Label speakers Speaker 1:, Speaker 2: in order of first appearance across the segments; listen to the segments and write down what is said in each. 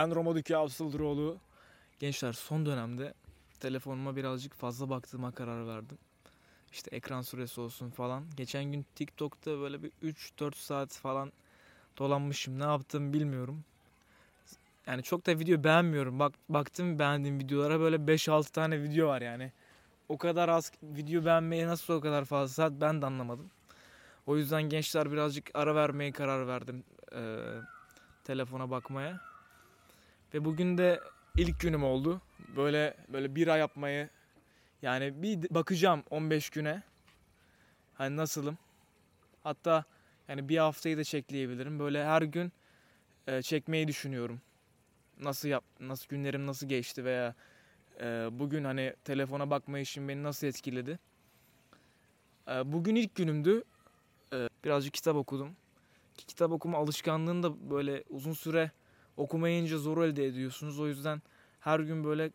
Speaker 1: Ben Roma Dükü Avsıldıroğlu. Gençler son dönemde telefonuma birazcık fazla baktığıma karar verdim. İşte ekran süresi olsun falan. Geçen gün TikTok'ta böyle bir 3-4 saat falan dolanmışım. Ne yaptım bilmiyorum. Yani çok da video beğenmiyorum. Bak baktım beğendiğim videolara böyle 5-6 tane video var yani. O kadar az video beğenmeye nasıl o kadar fazla saat ben de anlamadım. O yüzden gençler birazcık ara vermeye karar verdim eee, telefona bakmaya. Ve bugün de ilk günüm oldu. Böyle böyle bir ay yapmayı yani bir bakacağım 15 güne. Hani nasılım? Hatta yani bir haftayı da çekleyebilirim. Böyle her gün e, çekmeyi düşünüyorum. Nasıl yap nasıl günlerim nasıl geçti veya e, bugün hani telefona bakma işim beni nasıl etkiledi? E, bugün ilk günümdü. E, birazcık kitap okudum. Ki kitap okuma alışkanlığını da böyle uzun süre okumayınca zor elde ediyorsunuz. O yüzden her gün böyle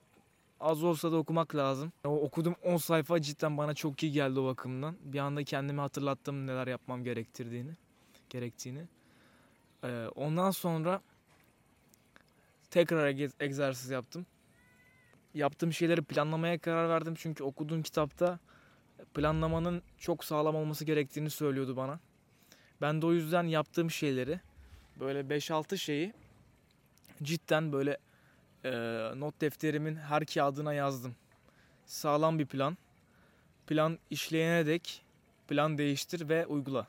Speaker 1: az olsa da okumak lazım. O okudum 10 sayfa cidden bana çok iyi geldi o bakımdan. Bir anda kendimi hatırlattım neler yapmam gerektirdiğini, gerektiğini. Ee, ondan sonra tekrar egzersiz yaptım. Yaptığım şeyleri planlamaya karar verdim çünkü okuduğum kitapta planlamanın çok sağlam olması gerektiğini söylüyordu bana. Ben de o yüzden yaptığım şeyleri böyle 5-6 şeyi cidden böyle e, not defterimin her kağıdına yazdım. Sağlam bir plan. Plan işleyene dek plan değiştir ve uygula.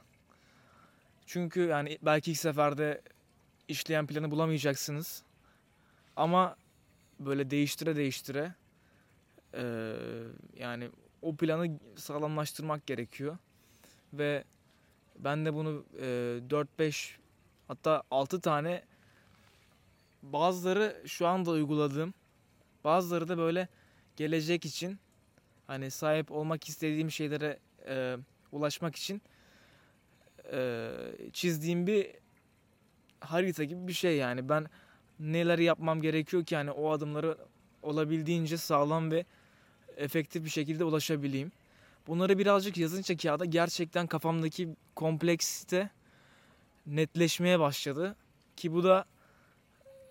Speaker 1: Çünkü yani belki ilk seferde işleyen planı bulamayacaksınız. Ama böyle değiştire değiştire e, yani o planı sağlamlaştırmak gerekiyor. Ve ben de bunu e, 4-5 hatta 6 tane bazıları şu anda uyguladığım, bazıları da böyle gelecek için hani sahip olmak istediğim şeylere e, ulaşmak için e, çizdiğim bir harita gibi bir şey yani. Ben neler yapmam gerekiyor ki yani o adımları olabildiğince sağlam ve efektif bir şekilde ulaşabileyim. Bunları birazcık yazınca kağıda gerçekten kafamdaki kompleksite netleşmeye başladı. Ki bu da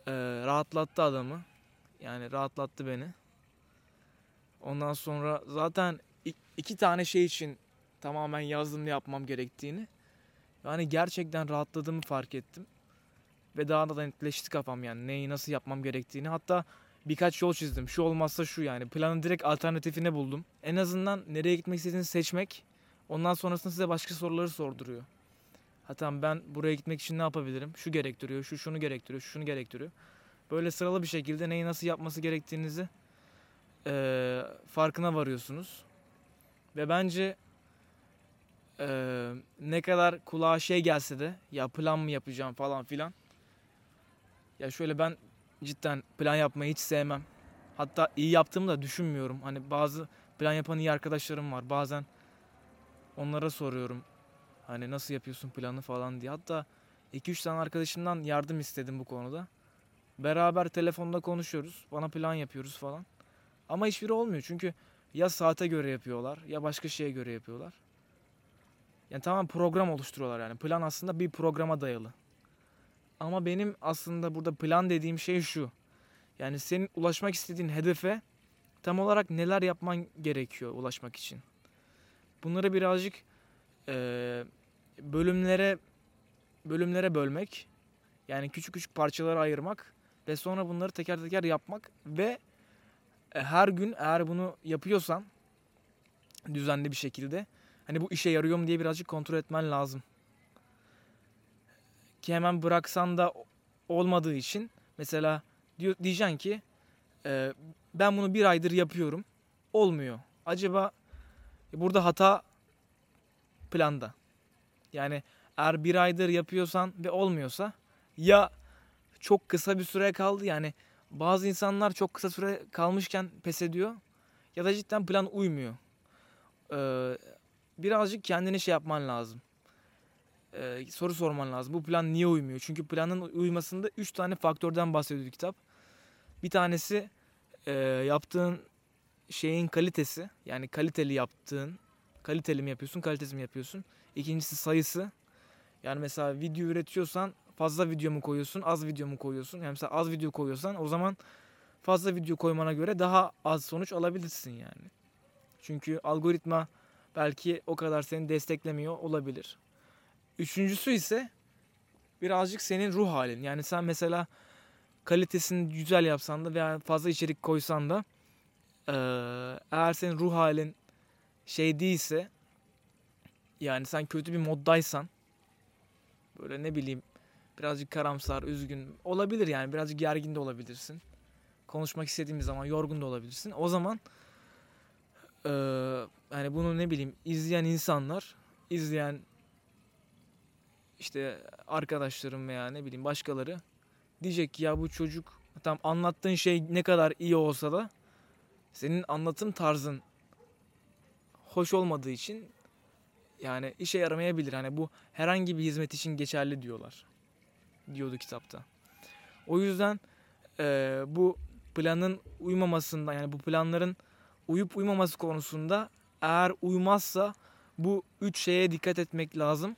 Speaker 1: ee, rahatlattı adamı. Yani rahatlattı beni. Ondan sonra zaten iki tane şey için tamamen yazdım yapmam gerektiğini. Yani gerçekten rahatladığımı fark ettim. Ve daha da netleşti kafam yani neyi nasıl yapmam gerektiğini. Hatta birkaç yol çizdim. Şu olmazsa şu yani. Planın direkt alternatifini buldum. En azından nereye gitmek istediğinizi seçmek. Ondan sonrasında size başka soruları sorduruyor. Hatta ben buraya gitmek için ne yapabilirim? Şu gerektiriyor, şu şunu gerektiriyor, şu şunu gerektiriyor. Böyle sıralı bir şekilde neyi nasıl yapması gerektiğinizi eee, farkına varıyorsunuz. Ve bence eee, ne kadar kulağa şey gelse de ya plan mı yapacağım falan filan. Ya şöyle ben cidden plan yapmayı hiç sevmem. Hatta iyi yaptığımı da düşünmüyorum. Hani bazı plan yapan iyi arkadaşlarım var. Bazen onlara soruyorum. Hani nasıl yapıyorsun planı falan diye. Hatta 2-3 tane arkadaşımdan yardım istedim bu konuda. Beraber telefonda konuşuyoruz. Bana plan yapıyoruz falan. Ama hiçbiri olmuyor çünkü ya saate göre yapıyorlar ya başka şeye göre yapıyorlar. Yani tamam program oluşturuyorlar yani. Plan aslında bir programa dayalı. Ama benim aslında burada plan dediğim şey şu. Yani senin ulaşmak istediğin hedefe tam olarak neler yapman gerekiyor ulaşmak için. Bunları birazcık eee, bölümlere bölümlere bölmek yani küçük küçük parçalara ayırmak ve sonra bunları teker teker yapmak ve e, her gün eğer bunu yapıyorsan düzenli bir şekilde hani bu işe yarıyor mu diye birazcık kontrol etmen lazım. Ki hemen bıraksan da olmadığı için mesela diyeceksin ki e, ben bunu bir aydır yapıyorum olmuyor. Acaba burada hata planda. Yani eğer bir aydır yapıyorsan ve olmuyorsa ya çok kısa bir süre kaldı yani bazı insanlar çok kısa süre kalmışken pes ediyor ya da cidden plan uymuyor. Ee, birazcık kendine şey yapman lazım. Ee, soru sorman lazım. Bu plan niye uymuyor? Çünkü planın uymasında 3 tane faktörden bahsediyor kitap. Bir tanesi e, yaptığın şeyin kalitesi. Yani kaliteli yaptığın kaliteli mi yapıyorsun, kalitesiz mi yapıyorsun? İkincisi sayısı. Yani mesela video üretiyorsan fazla video mu koyuyorsun, az video mu koyuyorsun? Yani mesela az video koyuyorsan o zaman fazla video koymana göre daha az sonuç alabilirsin yani. Çünkü algoritma belki o kadar seni desteklemiyor olabilir. Üçüncüsü ise birazcık senin ruh halin. Yani sen mesela kalitesini güzel yapsan da veya fazla içerik koysan da eğer senin ruh halin şey değilse yani sen kötü bir moddaysan böyle ne bileyim birazcık karamsar, üzgün olabilir yani birazcık gergin de olabilirsin. Konuşmak istediğimiz zaman yorgun da olabilirsin. O zaman ee, yani bunu ne bileyim izleyen insanlar, izleyen işte arkadaşlarım veya ne bileyim başkaları diyecek ki ya bu çocuk tam anlattığın şey ne kadar iyi olsa da senin anlatım tarzın hoş olmadığı için yani işe yaramayabilir. Hani bu herhangi bir hizmet için geçerli diyorlar. Diyordu kitapta. O yüzden e, bu planın uymamasında yani bu planların uyup uymaması konusunda eğer uymazsa bu üç şeye dikkat etmek lazım.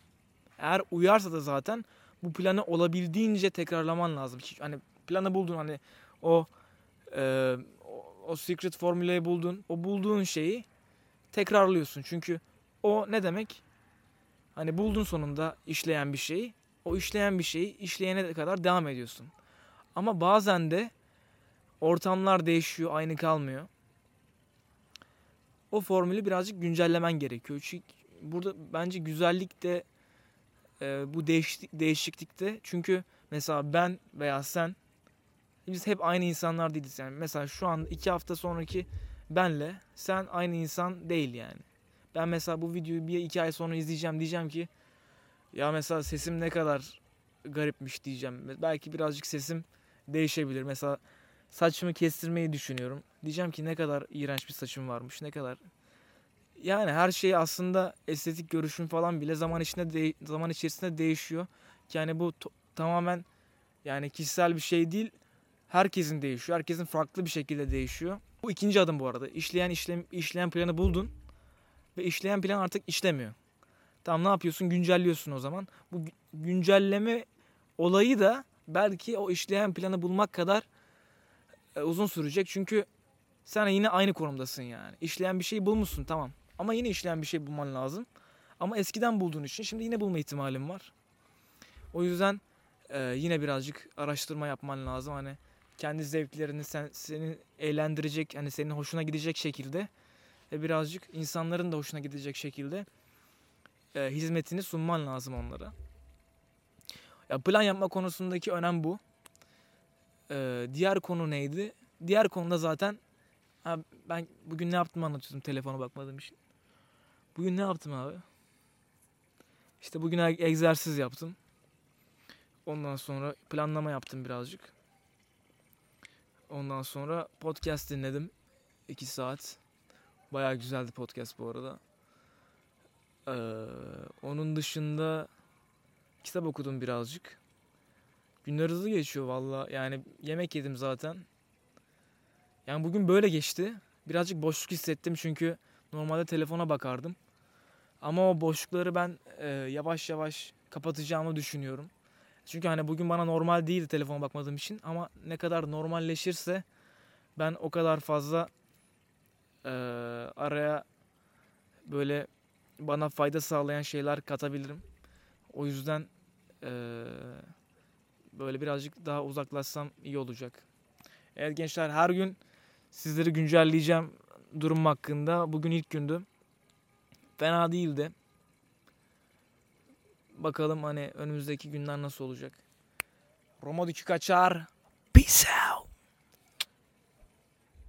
Speaker 1: Eğer uyarsa da zaten bu planı olabildiğince tekrarlaman lazım. Hani planı buldun hani o e, o secret formülayı buldun. O bulduğun şeyi tekrarlıyorsun. Çünkü o ne demek? Hani buldun sonunda işleyen bir şeyi. O işleyen bir şeyi işleyene kadar devam ediyorsun. Ama bazen de ortamlar değişiyor, aynı kalmıyor. O formülü birazcık güncellemen gerekiyor. Çünkü burada bence güzellik de e, bu değişik, değişiklikte. Çünkü mesela ben veya sen biz hep aynı insanlar değiliz. Yani mesela şu an iki hafta sonraki benle sen aynı insan değil yani. Ben mesela bu videoyu bir iki ay sonra izleyeceğim diyeceğim ki ya mesela sesim ne kadar garipmiş diyeceğim. Belki birazcık sesim değişebilir. Mesela saçımı kestirmeyi düşünüyorum. Diyeceğim ki ne kadar iğrenç bir saçım varmış. Ne kadar yani her şey aslında estetik görüşüm falan bile zaman içinde de, zaman içerisinde değişiyor. Yani bu tamamen yani kişisel bir şey değil. Herkesin değişiyor. Herkesin farklı bir şekilde değişiyor. Bu ikinci adım bu arada. İşleyen işlem, işleyen planı buldun ve işleyen plan artık işlemiyor. Tamam ne yapıyorsun? Güncelliyorsun o zaman. Bu güncelleme olayı da belki o işleyen planı bulmak kadar e, uzun sürecek. Çünkü sen yine aynı konumdasın yani. İşleyen bir şey bulmuşsun tamam. Ama yine işleyen bir şey bulman lazım. Ama eskiden bulduğun için şimdi yine bulma ihtimalin var. O yüzden e, yine birazcık araştırma yapman lazım. Hani kendi zevklerini sen seni eğlendirecek, hani senin hoşuna gidecek şekilde ve birazcık insanların da hoşuna gidecek şekilde e, hizmetini sunman lazım onlara. Ya plan yapma konusundaki önem bu. Ee, diğer konu neydi? Diğer konuda zaten ha, ben bugün ne yaptım anlatıyordum telefona bakmadığım için. Bugün ne yaptım abi? İşte bugün egzersiz yaptım. Ondan sonra planlama yaptım birazcık. Ondan sonra podcast dinledim. 2 saat. Baya güzeldi podcast bu arada. Ee, onun dışında kitap okudum birazcık. Günler hızlı geçiyor valla. Yani yemek yedim zaten. Yani bugün böyle geçti. Birazcık boşluk hissettim çünkü normalde telefona bakardım. Ama o boşlukları ben e, yavaş yavaş kapatacağımı düşünüyorum. Çünkü hani bugün bana normal değildi telefona bakmadığım için ama ne kadar normalleşirse ben o kadar fazla e, araya böyle bana fayda sağlayan şeyler katabilirim. O yüzden e, böyle birazcık daha uzaklaşsam iyi olacak. Evet gençler her gün sizleri güncelleyeceğim durum hakkında. Bugün ilk gündü. Fena değildi. Bakalım hani önümüzdeki günler nasıl olacak. Roma dükü kaçar. Peace out.